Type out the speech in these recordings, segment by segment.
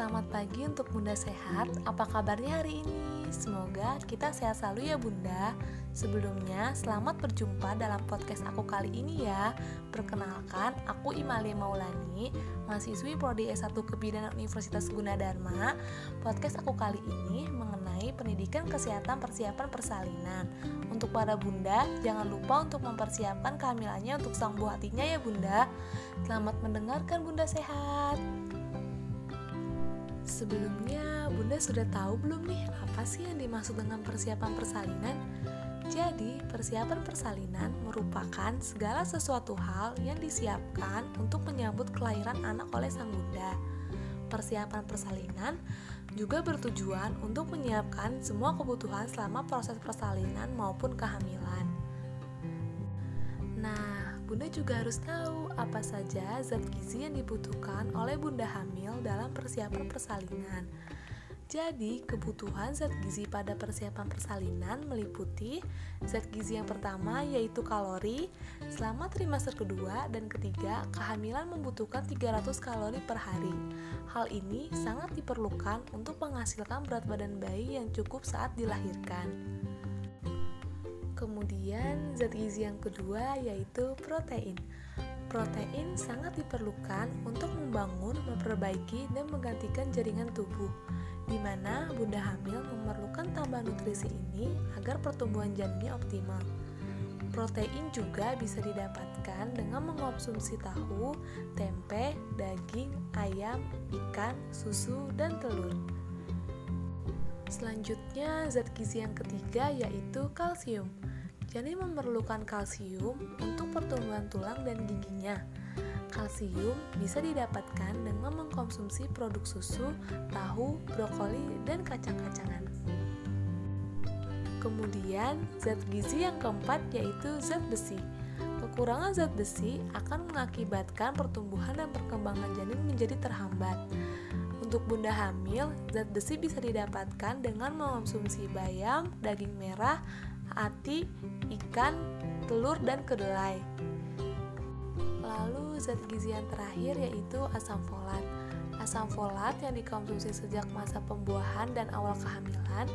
Selamat pagi untuk Bunda sehat. Apa kabarnya hari ini? Semoga kita sehat selalu ya Bunda. Sebelumnya, selamat berjumpa dalam podcast aku kali ini ya. Perkenalkan, aku Imali Maulani, mahasiswi Prodi S1 Kebidanan Universitas Gunadarma. Podcast aku kali ini mengenai pendidikan kesehatan persiapan persalinan. Untuk para bunda, jangan lupa untuk mempersiapkan kehamilannya untuk sang buah hatinya ya bunda. Selamat mendengarkan bunda sehat. Sebelumnya, Bunda sudah tahu belum nih apa sih yang dimaksud dengan persiapan persalinan? Jadi, persiapan persalinan merupakan segala sesuatu hal yang disiapkan untuk menyambut kelahiran anak oleh sang bunda. Persiapan persalinan juga bertujuan untuk menyiapkan semua kebutuhan selama proses persalinan maupun kehamilan. Bunda juga harus tahu apa saja zat gizi yang dibutuhkan oleh bunda hamil dalam persiapan persalinan. Jadi, kebutuhan zat gizi pada persiapan persalinan meliputi zat gizi yang pertama yaitu kalori. Selama trimester kedua dan ketiga, kehamilan membutuhkan 300 kalori per hari. Hal ini sangat diperlukan untuk menghasilkan berat badan bayi yang cukup saat dilahirkan. Kemudian zat gizi yang kedua yaitu protein. Protein sangat diperlukan untuk membangun, memperbaiki, dan menggantikan jaringan tubuh, di mana bunda hamil memerlukan tambahan nutrisi ini agar pertumbuhan janinnya optimal. Protein juga bisa didapatkan dengan mengonsumsi tahu, tempe, daging, ayam, ikan, susu, dan telur. Selanjutnya, zat gizi yang ketiga yaitu kalsium. Janin memerlukan kalsium untuk pertumbuhan tulang dan giginya. Kalsium bisa didapatkan dengan mengkonsumsi produk susu, tahu, brokoli, dan kacang-kacangan. Kemudian, zat gizi yang keempat yaitu zat besi. Kekurangan zat besi akan mengakibatkan pertumbuhan dan perkembangan janin menjadi terhambat. Untuk bunda hamil, zat besi bisa didapatkan dengan mengonsumsi bayam, daging merah, ati, ikan, telur, dan kedelai. Lalu zat gizi yang terakhir yaitu asam folat. Asam folat yang dikonsumsi sejak masa pembuahan dan awal kehamilan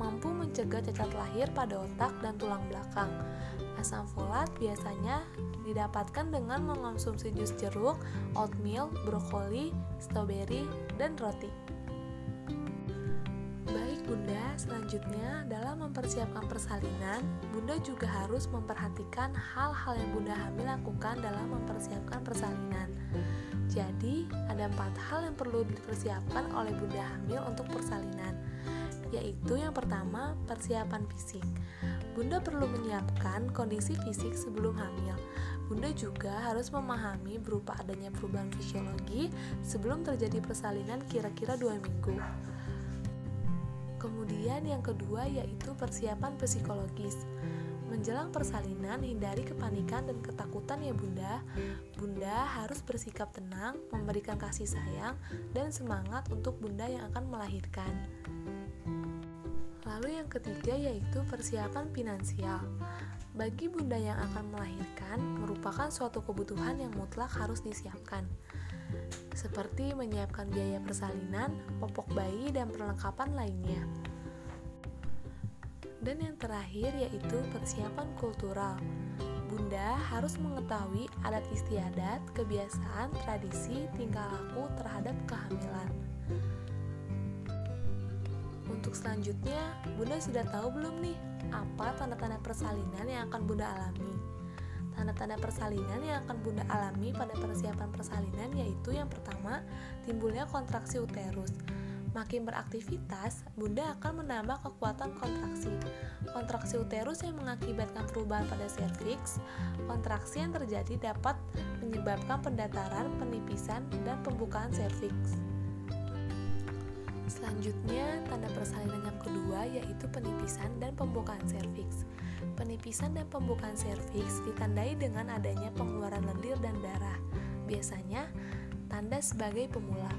mampu mencegah cacat lahir pada otak dan tulang belakang. Asam folat biasanya didapatkan dengan mengonsumsi jus jeruk, oatmeal, brokoli, stroberi, dan roti. Bunda, selanjutnya dalam mempersiapkan persalinan, Bunda juga harus memperhatikan hal-hal yang Bunda hamil lakukan dalam mempersiapkan persalinan. Jadi, ada empat hal yang perlu dipersiapkan oleh Bunda hamil untuk persalinan, yaitu yang pertama, persiapan fisik. Bunda perlu menyiapkan kondisi fisik sebelum hamil. Bunda juga harus memahami berupa adanya perubahan fisiologi sebelum terjadi persalinan kira-kira dua minggu. Kemudian yang kedua yaitu persiapan psikologis. Menjelang persalinan, hindari kepanikan dan ketakutan ya bunda. Bunda harus bersikap tenang, memberikan kasih sayang, dan semangat untuk bunda yang akan melahirkan. Lalu yang ketiga yaitu persiapan finansial. Bagi bunda yang akan melahirkan, merupakan suatu kebutuhan yang mutlak harus disiapkan seperti menyiapkan biaya persalinan, popok bayi, dan perlengkapan lainnya. Dan yang terakhir yaitu persiapan kultural. Bunda harus mengetahui adat istiadat, kebiasaan, tradisi, tingkah laku terhadap kehamilan. Untuk selanjutnya, Bunda sudah tahu belum nih apa tanda-tanda persalinan yang akan Bunda alami? Tanda-tanda persalinan yang akan Bunda alami pada persiapan persalinan yaitu yang pertama, timbulnya kontraksi uterus. Makin beraktivitas, Bunda akan menambah kekuatan kontraksi. Kontraksi uterus yang mengakibatkan perubahan pada serviks. Kontraksi yang terjadi dapat menyebabkan pendataran, penipisan, dan pembukaan serviks. Selanjutnya, tanda persalinan kedua yaitu penipisan dan pembukaan serviks. Penipisan dan pembukaan serviks ditandai dengan adanya pengeluaran lendir dan darah. Biasanya, tanda sebagai pemula.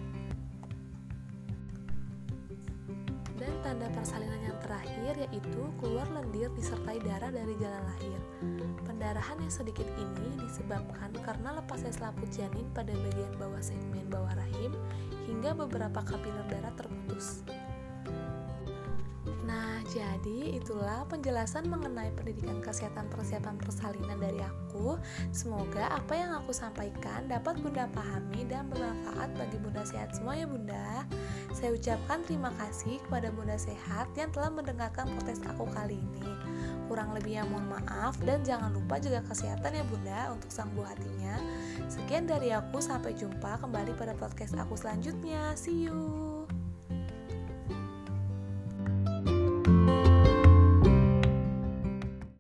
Dan tanda persalinan yang terakhir yaitu keluar lendir disertai darah dari jalan lahir. Pendarahan yang sedikit ini disebabkan karena lepasnya selaput janin pada bagian bawah segmen bawah rahim hingga beberapa kapiler darah terputus. Jadi itulah penjelasan mengenai pendidikan kesehatan persiapan persalinan dari aku. Semoga apa yang aku sampaikan dapat Bunda pahami dan bermanfaat bagi Bunda sehat semua ya Bunda. Saya ucapkan terima kasih kepada Bunda Sehat yang telah mendengarkan protes aku kali ini. Kurang lebihnya mohon maaf dan jangan lupa jaga kesehatan ya Bunda untuk sang buah hatinya. Sekian dari aku, sampai jumpa kembali pada podcast aku selanjutnya. See you.